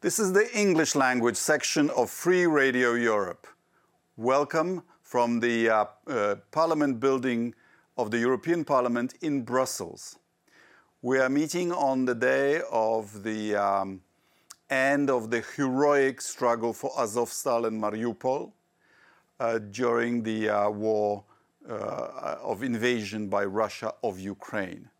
This is the English language section of Free Radio Europe. Welcome from the uh, uh, Parliament building of the European Parliament in Brussels. We are meeting on the day of the um, end of the heroic struggle for Azovstal and Mariupol uh, during the uh, war uh, of invasion by Russia of Ukraine.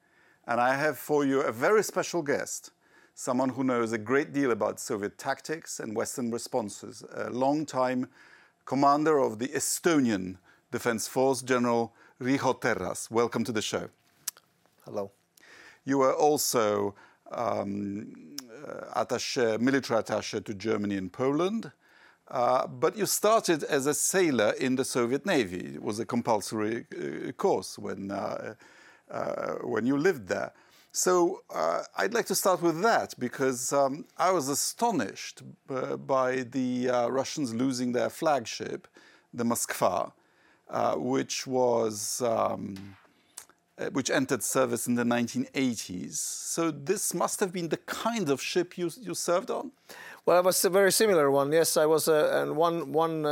And I have for you a very special guest, someone who knows a great deal about Soviet tactics and Western responses, a long-time commander of the Estonian Defense Force, General Riho Terras. Welcome to the show. Hello. You were also um, uh, attaché, military attaché to Germany and Poland. Uh, but you started as a sailor in the Soviet Navy. It was a compulsory uh, course when, uh, uh, when you lived there. So uh, I'd like to start with that because um, I was astonished by the Russians losing their flagship, the Moskva, which was. Um, which entered service in the 1980s. So this must have been the kind of ship you, you served on? Well, it was a very similar one. Yes, I was uh, and one one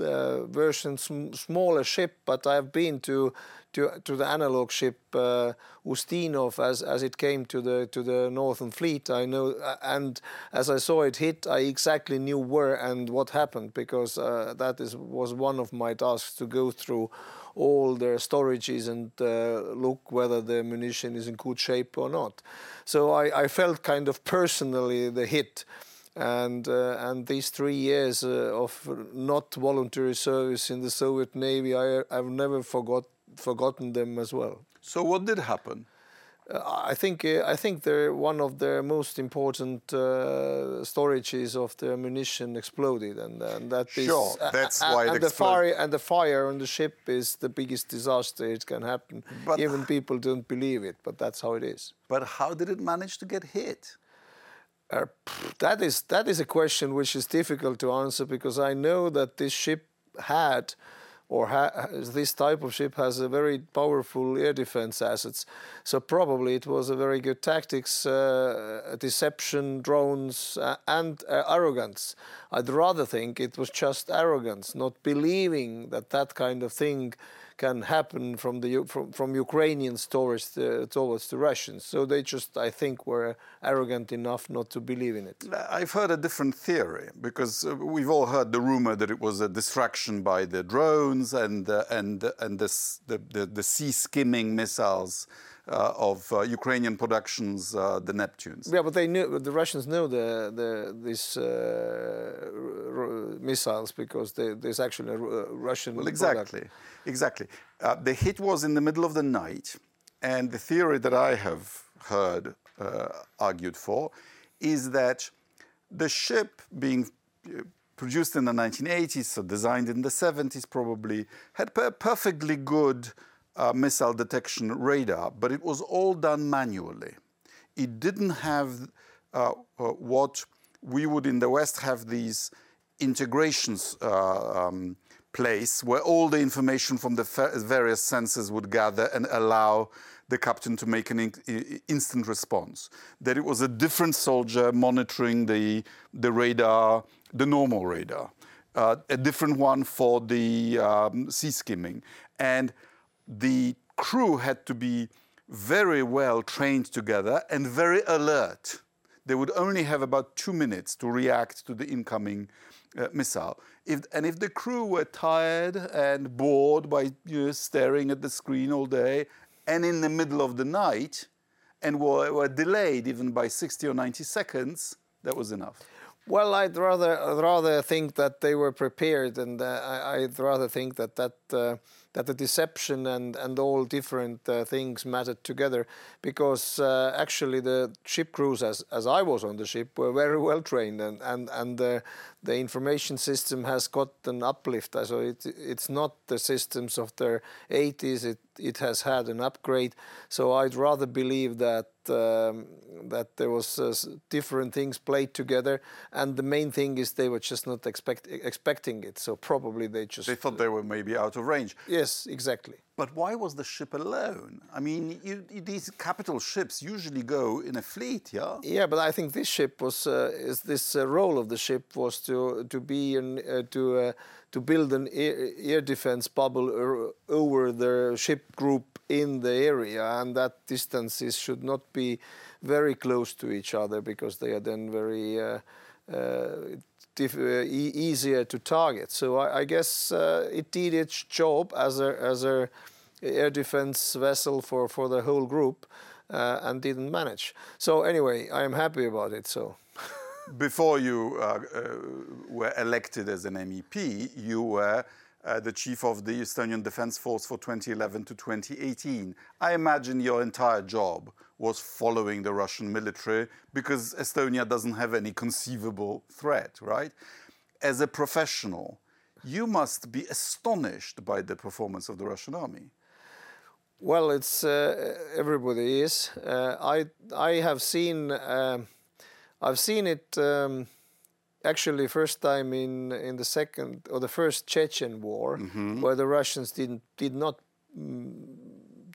uh, version sm smaller ship, but I've been to to to the analog ship uh, Ustinov as as it came to the to the Northern Fleet. I know, uh, and as I saw it hit, I exactly knew where and what happened because uh, that is was one of my tasks to go through all their storages and uh, look whether the munition is in good shape or not. So I, I felt kind of personally the hit and uh, and these three years uh, of not voluntary service in the Soviet Navy, I, have never forgot forgotten them as well. So what did happen? Uh, I think uh, I think they're one of their most important uh, storages of the ammunition exploded, and, and that sure, is, that's why and the fire and the fire on the ship is the biggest disaster it can happen. But Even people don't believe it, but that's how it is. But how did it manage to get hit? Uh, that is that is a question which is difficult to answer because I know that this ship had or ha this type of ship has a very powerful air defense assets. So probably it was a very good tactics, uh, deception, drones, uh, and uh, arrogance. I'd rather think it was just arrogance, not believing that that kind of thing can happen from the from, from Ukrainians towards the, towards the Russians. So they just, I think, were arrogant enough not to believe in it. I've heard a different theory because uh, we've all heard the rumor that it was a distraction by the drones and uh, and and the, the the sea skimming missiles. Uh, of uh, Ukrainian productions, uh, the Neptunes. Yeah, but they knew the Russians know the the these uh, missiles because they, there's actually a Russian. Well, exactly, product. exactly. the hit was in the middle of the night, and the theory that I have heard argued for is that the ship being produced in the 1980s, so designed in the 70s probably, had a perfectly good uh, missile detection radar, but it was all done manually. It didn't have uh, uh, what we would in the West have these integrations uh, um, place where all the information from the various sensors would gather and allow the captain to make an in instant response. That it was a different soldier monitoring the, the radar, the normal radar, uh, a different one for the um, sea skimming. And the crew had to be very well trained together and very alert. They would only have about two minutes to react to the incoming uh, missile. If, and if the crew were tired and bored by you know, staring at the screen all day and in the middle of the night and were, were delayed even by 60 or 90 seconds, that was enough. Well, I'd rather I'd rather think that they were prepared, and uh, I, would rather think that that uh, that the deception and and all different uh, things mattered together, because uh, actually the ship crews, as as I was on the ship, were very well trained, and and and the the information system has got an uplift. So it it's not the systems of the 80s. It it has had an upgrade. So I'd rather believe that um, that there was uh, different things played together, and the main thing is they were just not expect, expecting it. So probably they just they thought they were maybe out of range. Yes, Yes, exactly. But why was the ship alone? I mean, you, you, these capital ships usually go in a fleet, yeah. Yeah, but I think this ship was uh, is this uh, role of the ship was to to be an, uh, to uh, to build an air, air defense bubble over the ship group in the area, and that distances should not be very close to each other because they are then very. Uh, uh, e easier to target. So I, I guess it did its job as a as a air defense vessel for, for the whole group uh, and didn't manage. So anyway, I am happy about it. So. Before you uh, uh, were elected as an MEP, you were uh, the chief of the Estonian Defence Force for 2011 to 2018. I imagine your entire job was following the Russian military because Estonia doesn't have any conceivable threat, right? As a professional, you must be astonished by the performance of the Russian army. Well, it's uh, everybody is. Uh, I I have seen uh, I've seen it um, actually first time in in the second or the first Chechen war, mm -hmm. where the Russians didn't did not mm,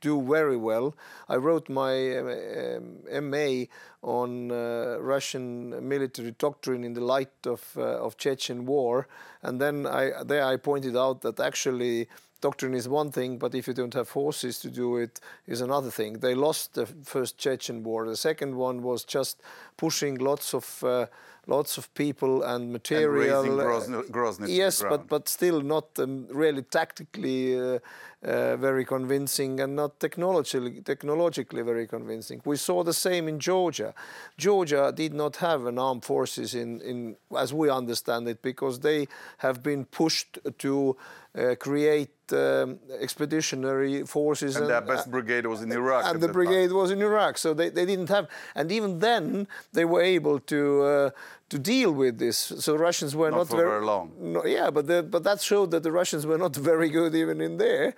do very well. I wrote my um, MA on uh, Russian military doctrine in the light of uh, of Chechen war, and then I there I pointed out that actually doctrine is one thing, but if you don't have forces to do it, is another thing. They lost the first Chechen war. The second one was just pushing lots of uh, lots of people and material. And Grozny, Grozny yes, but but still not um, really tactically uh, uh, very convincing and not technologically technologically very convincing. We saw the same in Georgia. Georgia did not have an armed forces in in as we understand it because they have been pushed to uh, create um, expeditionary forces. And, and their best uh, brigade was in Iraq. And the brigade time. was in Iraq, so they, they didn't have. And even then, they were able to uh, to deal with this. So Russians were not, not very, very, long. No, yeah, but the, but that showed that the Russians were not very good even in there.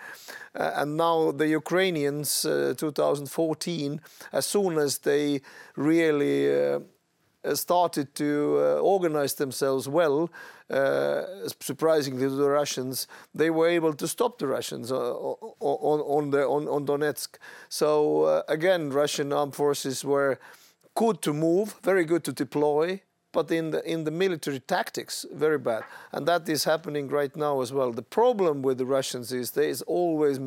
Uh, and now the Ukrainians, uh, 2014, as soon as they really uh, started to uh, organize themselves well, uh, surprisingly to the Russians, they were able to stop the Russians uh, on, on, the, on, on Donetsk. So uh, again, Russian armed forces were good to move, very good to deploy, but in the in the military tactics very bad and that is happening right now as well the problem with the russians is there is always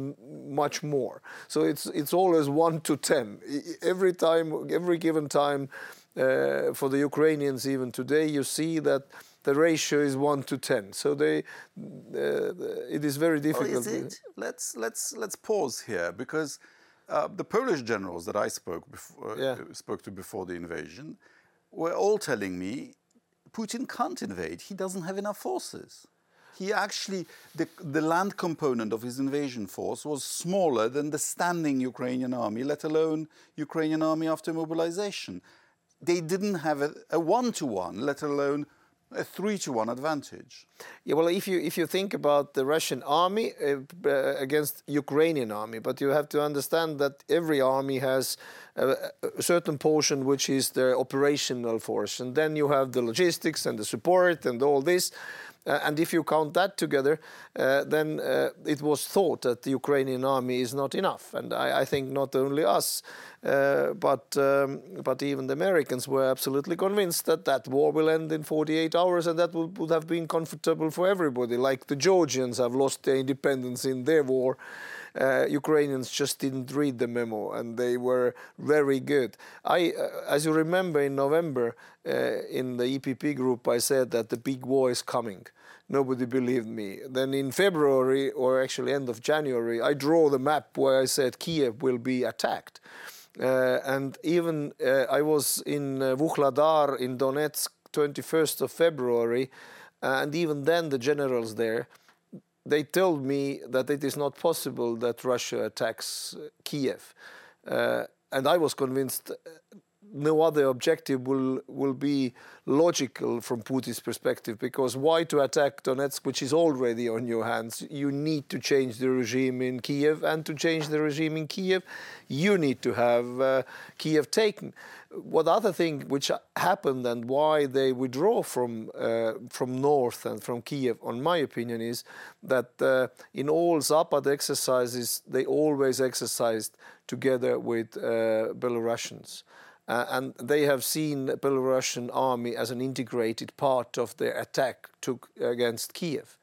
much more so it's it's always 1 to 10 every time every given time uh, for the ukrainians even today you see that the ratio is one to ten. So they, uh, it is very difficult. Oh, is it? Let's let's let's pause here because uh, the Polish generals that I spoke before, yeah. spoke to before the invasion were all telling me Putin can't invade. He doesn't have enough forces. He actually, the, the land component of his invasion force was smaller than the standing Ukrainian army, let alone Ukrainian army after mobilization. They didn't have a one to one, let alone a three to one advantage. Yeah, well, if you if you think about the Russian army uh, uh, against Ukrainian army, but you have to understand that every army has a, a, certain portion which is their operational force, and then you have the logistics and the support and all this. Uh, and if you count that together, uh, then uh, it was thought that the Ukrainian army is not enough. And I, I think not only us, but um, but even the Americans were absolutely convinced that that war will end in 48 hours, and that would, would have been comfortable for everybody. Like the Georgians have lost their independence in their war. Uh, Ukrainians just didn't read the memo, and they were very good. I, uh, as you remember, in November uh, in the EPP group, I said that the big war is coming. Nobody believed me. Then in February, or actually end of January, I draw the map where I said Kiev will be attacked. Uh, and even uh, I was in uh, in Donetsk 21st of February, and even then the generals there they told me that it is not possible that Russia attacks Kiev. Uh, and I was convinced no other objective will will be logical from Putin's perspective because why to attack Donetsk, which is already on your hands? You need to change the regime in Kiev, and to change the regime in Kiev, you need to have uh, Kiev taken. What other thing which happened and why they withdraw from uh, from north and from Kiev, on my opinion, is that uh, in all Zapad exercises they always exercised together with uh, Belarusians. Uh, and they have seen the Belarusian army as an integrated part of their attack to, against Kiev.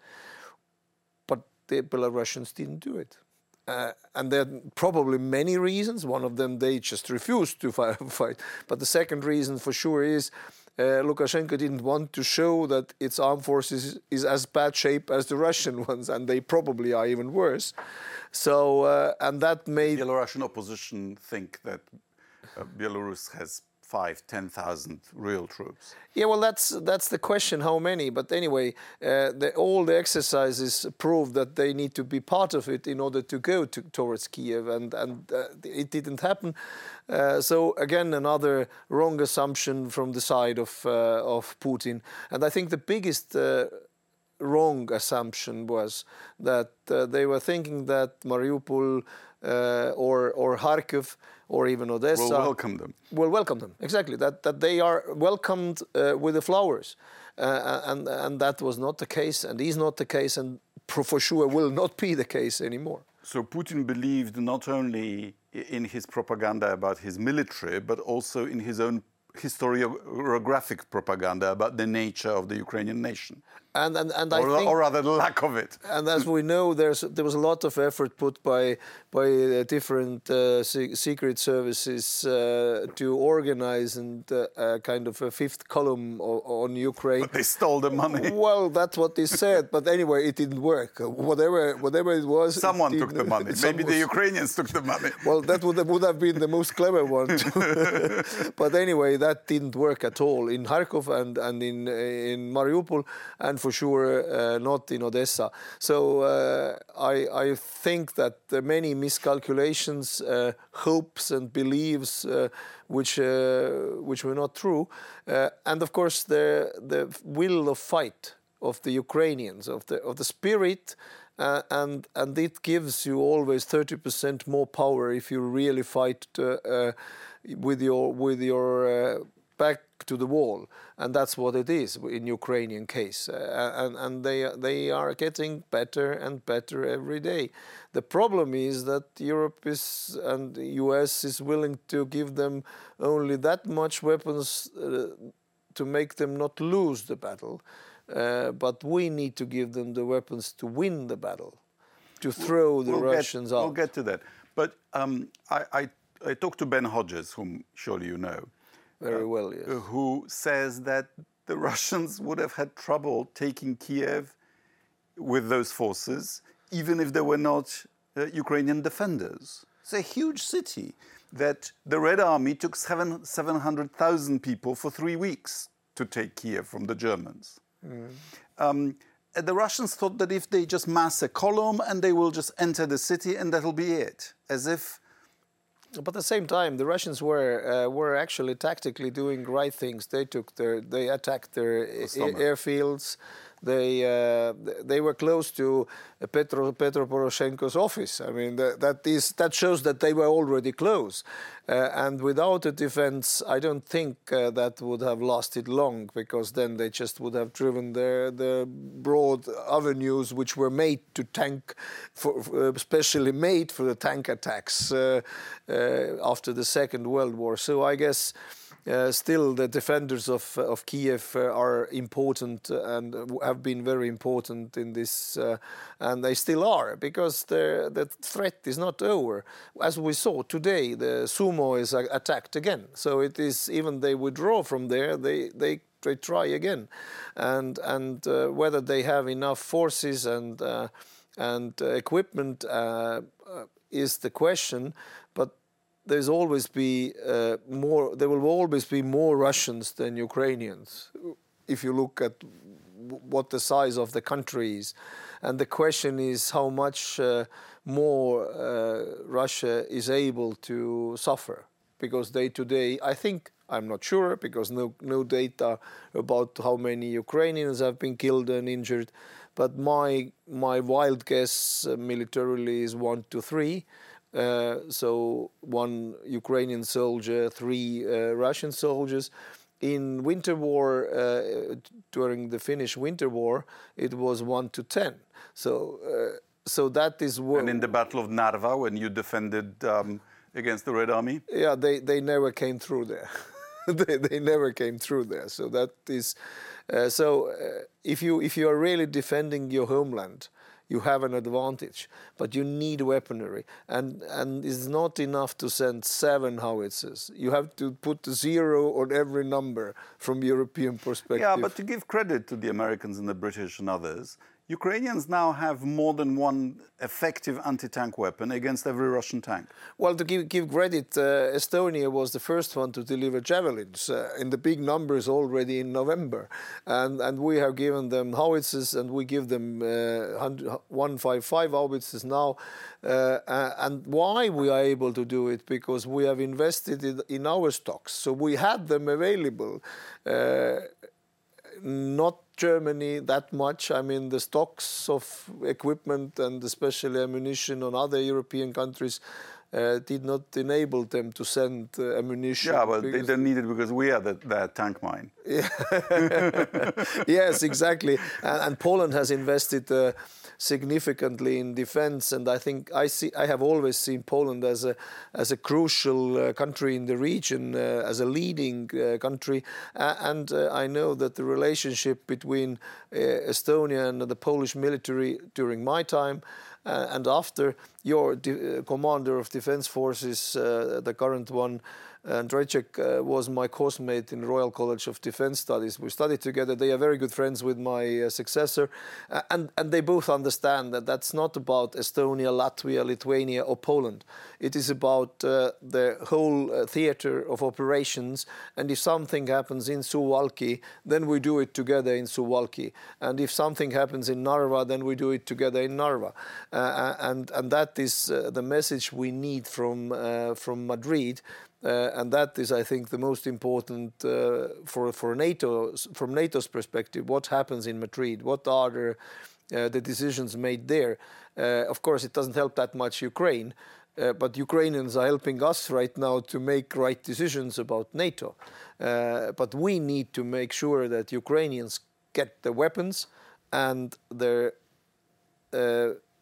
But the Belarusians didn't do it. Uh, and there are probably many reasons. One of them, they just refused to fight. But the second reason for sure is uh, Lukashenko didn't want to show that its armed forces is as bad shape as the Russian ones, and they probably are even worse. So, uh, and that made the Belarusian opposition think that Belarus has five, ten thousand real troops. Yeah, well, that's that's the question. How many? But anyway, uh, the, all the exercises prove that they need to be part of it in order to go to, towards Kiev, and and uh, it didn't happen. Uh, so again, another wrong assumption from the side of uh, of Putin. And I think the biggest uh, wrong assumption was that they were thinking that Mariupol or or Kharkiv or even Odessa We'll welcome them. We'll welcome them exactly. That that they are welcomed uh, with the flowers, uh, and and that was not the case, and is not the case, and for sure will not be the case anymore. So Putin believed not only in his propaganda about his military, but also in his own historiographic propaganda about the nature of the Ukrainian nation. And, and, and or, I think, or rather, the lack of it. And as we know, there's there was a lot of effort put by by uh, different uh, secret services uh, to organize and uh, kind of a fifth column on Ukraine. But they stole the money. Well, that's what they said. But anyway, it didn't work. Whatever whatever it was, someone it took the money. Maybe the Ukrainians took the money. Well, that would have, would have been the most clever one. but anyway, that didn't work at all in Kharkov and and in in Mariupol and for sure uh, not in Odessa. So uh, I, I, think that many miscalculations, uh, hopes, and beliefs which which were not true, and of course the the will of fight of the Ukrainians of the of the spirit. Uh, and and it gives you always 30% more power if you really fight uh, uh, with your with your back to the wall, and that's what it is in Ukrainian case. Uh, and and they they are getting better and better every day. The problem is that Europe is and the US is willing to give them only that much weapons uh, to make them not lose the battle. Uh, but we need to give them the weapons to win the battle, to throw the we'll Russians get, out. We'll get to that. But um, I, I, I talked to Ben Hodges, whom surely you know, very well, yes. Who says that the Russians would have had trouble taking Kiev with those forces, even if there were not uh, Ukrainian defenders. It's a huge city that the Red Army took seven, 700,000 people for three weeks to take Kiev from the Germans. Mm. Um, the Russians thought that if they just mass a column and they will just enter the city and that'll be it, as if but at the same time, the Russians were uh, were actually tactically doing right things. They took their they attacked their airfields. They uh, they were close to Petro Petro Poroshenko's office. I mean that, that is that shows that they were already close. Uh, and without a defense, I don't think uh, that would have lasted long because then they just would have driven the the broad avenues which were made to tank, for, uh, especially made for the tank attacks uh, uh, after the Second World War. So I guess. Uh, still the defenders of of Kiev uh, are important and have been very important in this, uh, and they still are because the the threat is not over. As we saw today, the Sumy is attacked again. So it is even they withdraw from there, they they they try again, and and uh, whether they have enough forces and uh, and uh, equipment is the question. But there's always be uh, more. There will always be more Russians than Ukrainians, if you look at what the size of the country is, and the question is how much uh, more uh, Russia is able to suffer. because day to day, I think I'm not sure because no no data about how many Ukrainians have been killed and injured, but my my wild guess uh, militarily is one to three. Uh, so one Ukrainian soldier, three uh, Russian soldiers. In winter war, uh, during the Finnish winter war, it was one to ten. So, uh, so that is what. And in the Battle of Narva, when you defended um, against the Red Army. Yeah, they they never came through there. they, they never came through there. So that is, uh, so uh, if you if you are really defending your homeland, you have an advantage, but you need weaponry, and and it's not enough to send seven howitzers. You have to put zero on every number from European perspective. Yeah, but to give credit to the Americans and the British and others, Ukrainians now have more than one effective anti-tank weapon against every Russian tank. Well, to give, give credit, uh, Estonia was the first one to deliver javelins uh, in the big numbers already in November, and and we have given them howitzers, and we give them uh, 155 howitzers now. Uh, and why we are able to do it because we have invested in, in our stocks, so we had them available. Uh, not Germany that much. I mean, the stocks of equipment and especially ammunition on other European countries uh, did not enable them to send uh, ammunition. Yeah, but they don't need it because we are the, the tank mine. yes, exactly. And, and, Poland has invested. Uh, significantly in defense. And I think I see I have always seen Poland as a as a crucial uh, country in the region, uh, as a leading uh, country. and uh, I know that the relationship between uh, Estonia and the Polish military during my time. Uh, and after your commander of defense forces, the current one, Andrzejczak uh, was my course mate in Royal College of Defense Studies. We studied together. They are very good friends with my uh, successor, uh, and and they both understand that that's not about Estonia, Latvia, Lithuania, or Poland. It is about uh, the whole uh, theater of operations. And if something happens in Suwalki, then we do it together in Suwalki. And if something happens in Narva, then we do it together in Narva. Uh, and and that is the message we need from from Madrid. Uh, and that is, I think, the most important uh, for for NATO from NATO's perspective. What happens in Madrid? What are the, uh, decisions made there? Of course, it doesn't help that much Ukraine, but Ukrainians are helping us right now to make right decisions about NATO. But we need to make sure that Ukrainians get the weapons and their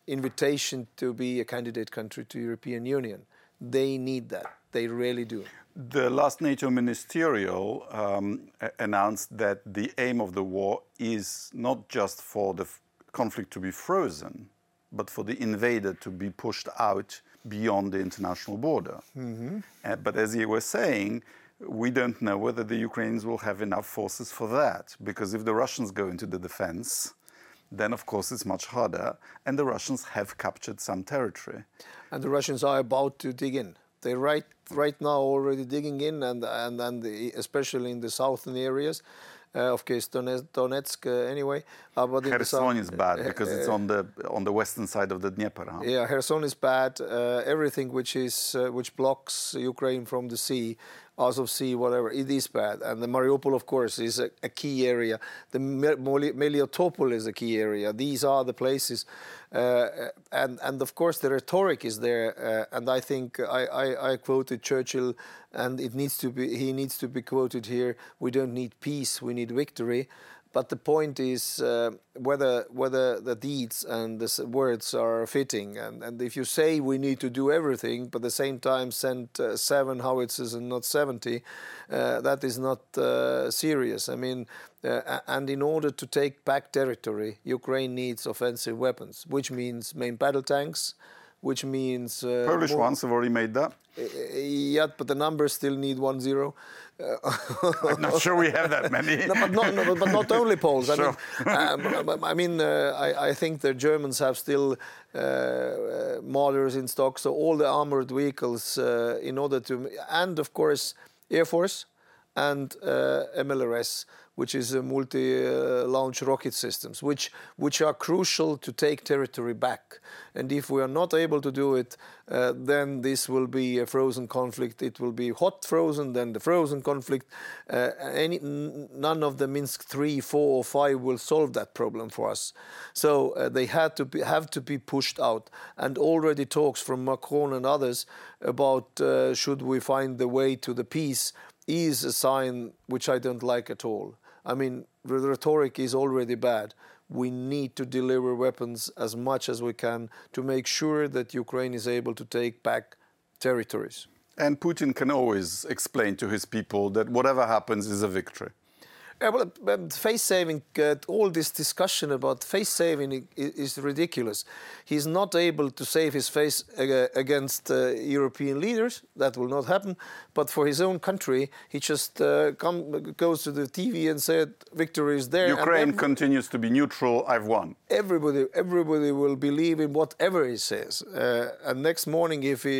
invitation to be a candidate country to European Union. They need that. They really do. The last NATO ministerial um, announced that the aim of the war is not just for the conflict to be frozen, but for the invader to be pushed out beyond the international border. Mm-hmm. Uh, but as you were saying, we don't know whether the Ukrainians will have enough forces for that, because if the Russians go into the defense, then of course it's much harder, and the Russians have captured some territory. And the Russians are about to dig in. They right right now already digging in, and and and the, especially in the southern areas. Uh, of course, Donetsk, uh, anyway. Uh, but Kherson is bad because it's on the on the western side of the Dnieper. Huh? Yeah, Kherson is bad. Uh, everything which is uh, which blocks Ukraine from the sea Azov Sea, whatever, it is bad. And the Mariupol, of course, is a, a key area. The Melitopol is a key area. These are the places. Uh, and, and of course, the rhetoric is there. Uh, and I think I, I, I quoted Churchill, and it needs to be, he needs to be quoted here. We don't need peace, we need victory. But the point is uh, whether whether the deeds and the words are fitting. And, and if you say we need to do everything, but at the same time send uh, seven howitzers and not 70, uh, that is not uh, serious. I mean, uh, and in order to take back territory, Ukraine needs offensive weapons, which means main battle tanks, which means uh, Polish more, ones have already made that. Uh, yeah, but the numbers still need one zero. I'm not sure we have that many. no, but, not, no, but not only Poles. Sure. I mean, um, I, mean uh, I, I, think the Germans have still uh, uh, in stock, so all the armored vehicles uh, in order to, and of course, Air Force and uh, MLRS which is a multi-launch rocket systems, which which are crucial to take territory back. And if we are not able to do it, uh, then this will be a frozen conflict. It will be hot frozen, then the frozen conflict. Uh, none of the Minsk three, four, or five will solve that problem for us. So uh, they had to be, have to be pushed out. And already talks from Macron and others about uh, should we find the way to the peace is a sign which I don't like at all. I mean, the rhetoric is already bad. We need to deliver weapons as much as we can to make sure that Ukraine is able to take back territories. And Putin can always explain to his people that whatever happens is a victory. Yeah, well, face saving, uh, all this discussion about face saving is, is, ridiculous. He's not able to save his face uh, against uh, European leaders. That will not happen. But for his own country, he just uh, come, goes to the TV and said, "Victory is there." Ukraine continues to be neutral. I've won. Everybody, everybody will believe in whatever he says. Uh, and next morning, if he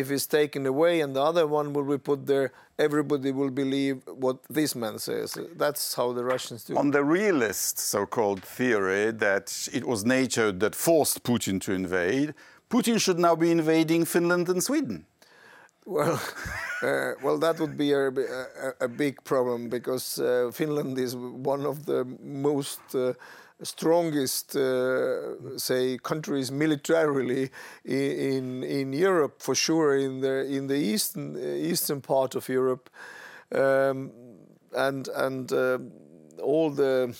if he's taken away and the other one will be put there, everybody will believe what this man says. That's how the Russians do. On the realist so-called theory that it was NATO that forced Putin to invade, Putin should now be invading Finland and Sweden. Well, uh, well, that would be a, a, a big problem because uh, Finland is one of the most uh, strongest, uh, say, countries militarily in in Europe for sure in the in the eastern eastern part of Europe, um, and and uh, all the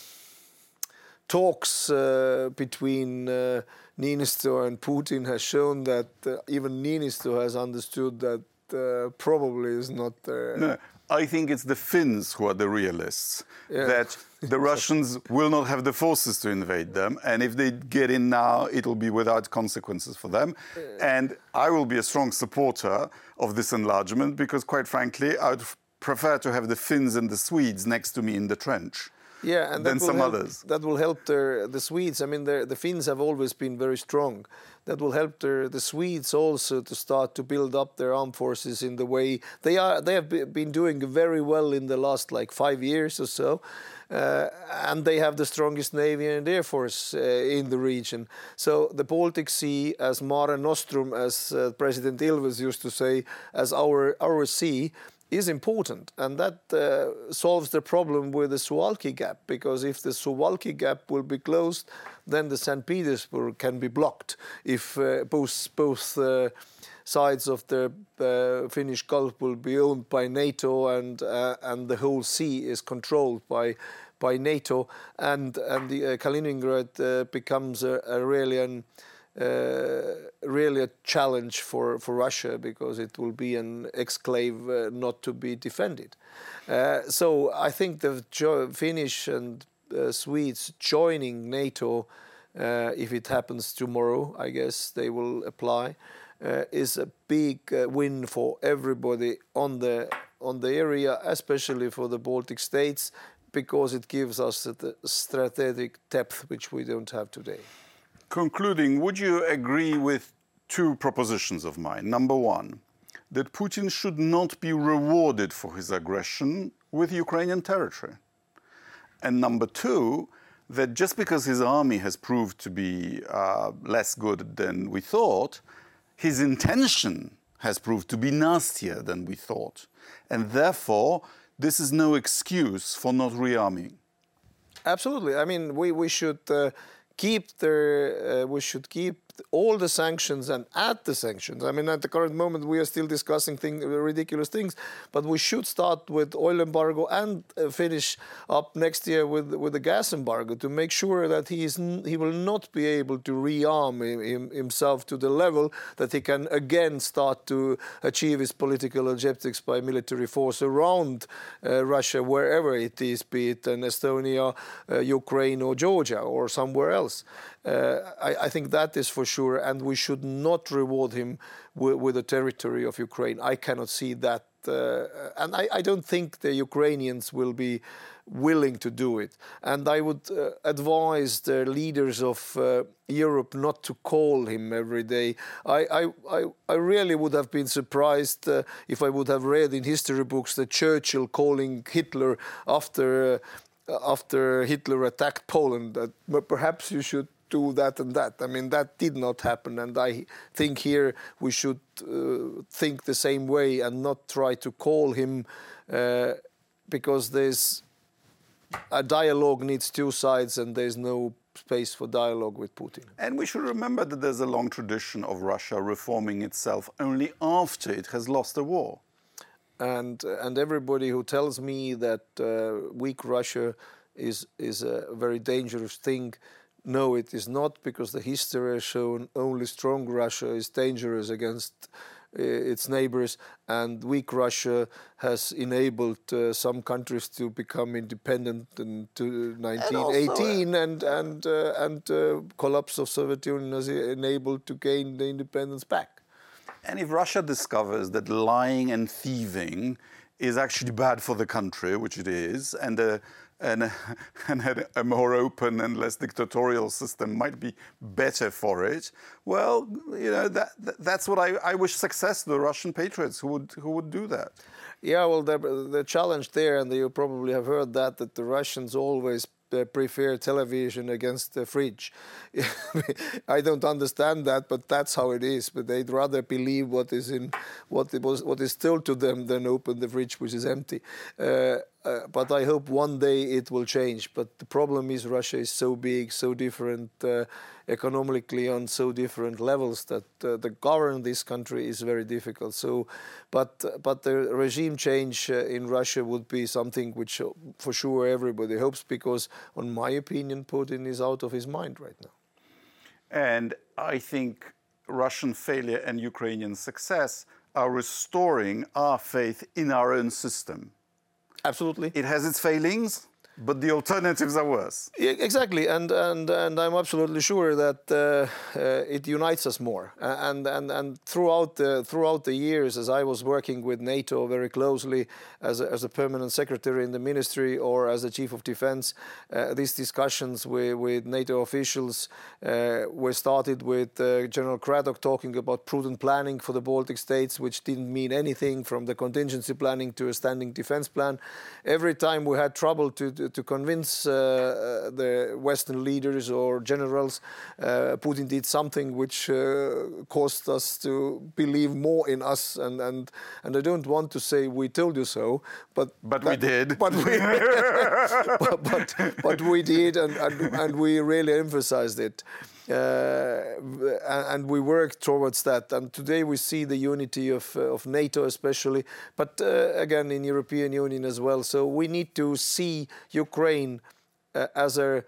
talks uh, between uh, Niinistö and Putin has shown that even Niinistö has understood that uh, probably is not there. No, I think it's the Finns who are the realists. Yeah. That the Russians will not have the forces to invade them, and if they get in now, it'll be without consequences for them. And I will be a strong supporter of this enlargement because, quite frankly, I'd prefer to have the Finns and the Swedes next to me in the trench yeah, and than some help, others. That will help the the Swedes. I mean, the Finns have always been very strong. That will help the the Swedes also to start to build up their armed forces in the way they are. They have been doing very well in the last like five years or so. Uh, and they have the strongest navy and air force uh, in the region. So the Baltic Sea, as Mare Nostrum, as uh, President Ilves used to say, as our our sea, is important, and that uh, solves the problem with the Suwalki Gap. Because if the Suwalki Gap will be closed, then the St. Petersburg can be blocked. If uh, both both uh, sides of the uh, Finnish Gulf will be owned by NATO, and uh, and the whole sea is controlled by by NATO, and and the uh, Kaliningrad becomes a, a really an really a challenge for, for Russia because it will be an exclave uh, not to be defended. Uh, so I think the Finnish and Swedes joining NATO, if it happens tomorrow, I guess they will apply. Uh, is a big uh, win for everybody on the on the area, especially for the Baltic states, because it gives us the strategic depth which we don't have today. Concluding, would you agree with two propositions of mine? Number one, that Putin should not be rewarded for his aggression with Ukrainian territory. And number two, that just because his army has proved to be uh, less good than we thought, his intention has proved to be nastier than we thought. And therefore, this is no excuse for not rearming. Absolutely. I mean, we, we should. Uh, keep the uh, we should keep all the sanctions and add the sanctions. I mean, at the current moment, we are still discussing thing, ridiculous things, but we should start with oil embargo and uh, finish up next year with with the gas embargo to make sure that he is he will not be able to rearm him, himself to the level that he can again start to achieve his political objectives by military force around uh, Russia, wherever it is, be it in Estonia, uh, Ukraine, or Georgia, or somewhere else. Uh, I, I, think that is for sure, and we should not reward him with, the territory of Ukraine. I cannot see that, uh, and I, I, don't think the Ukrainians will be willing to do it. And I would uh, advise the leaders of uh, Europe not to call him every day. I, I, I, really would have been surprised uh, if I would have read in history books that Churchill calling Hitler after after Hitler attacked Poland perhaps you should do that and that. I mean, that did not happen. And I think here we should uh, think the same way and not try to call him uh, because there's a dialogue needs two sides and there's no space for dialogue with Putin. And we should remember that there's a long tradition of Russia reforming itself only after it has lost a war. And, and everybody who tells me that uh, weak Russia is, is a very dangerous thing no, it is not, because the history has shown only strong Russia is dangerous against uh, its neighbors, and weak Russia has enabled uh, some countries to become independent in 1918, and and uh, and uh, collapse of Soviet Union has enabled to gain the independence back. And if Russia discovers that lying and thieving is actually bad for the country, which it is, and the and, and a more open and less dictatorial system might be better for it. Well, you know that, that's what I, I wish success to the Russian patriots who would who would do that. Yeah, well, the, the challenge there, and you probably have heard that that the Russians always uh, prefer television against the fridge. I don't understand that, but that's how it is. But they'd rather believe what is in what was what is told to them than open the fridge which is empty. Uh, uh, but I hope one day it will change. But the problem is Russia is so big, so different uh, economically on so different levels that uh, the govern this country is very difficult. So, but but the regime change uh, in Russia would be something which, uh, for sure, everybody hopes because, on my opinion, Putin is out of his mind right now. And I think Russian failure and Ukrainian success are restoring our faith in our own system Absolutely. It has its failings, but the alternatives are worse. Yeah, exactly, and and and I'm absolutely sure that uh, uh, it unites us more. And and and throughout the throughout the years, as I was working with NATO very closely as a, as a permanent secretary in the ministry or as a chief of defense, uh, these discussions with, with NATO officials uh, were started with uh, General Craddock talking about prudent planning for the Baltic states, which didn't mean anything from the contingency planning to a standing defense plan. Every time we had trouble to, to to, convince uh, uh, the Western leaders or generals, uh, Putin did something which caused us to believe more in us. And, and, and I don't want to say we told you so, but but that, we did. But we, but, but, but, we did, and, and, and we really emphasized it. Uh, and we work towards that. And today we see the unity of, uh, of NATO, especially, but uh, again in European Union as well. So we need to see Ukraine as a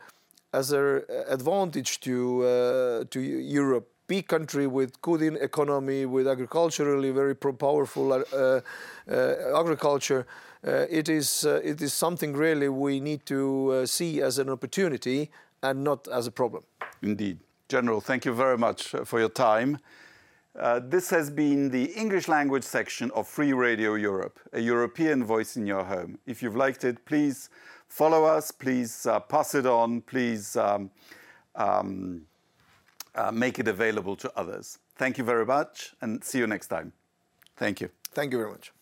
as an advantage to to Europe big country with good economy, with agriculturally very powerful uh, uh, agriculture. Uh, it is it is something really we need to see as an opportunity and not as a problem. Indeed. General, thank you very much uh, for your time. Uh, this has been the English language section of Free Radio Europe, a European voice in your home. If you've liked it, please follow us, please uh, pass it on, please um, um, uh, make it available to others. Thank you very much and see you next time. Thank you. Thank you very much.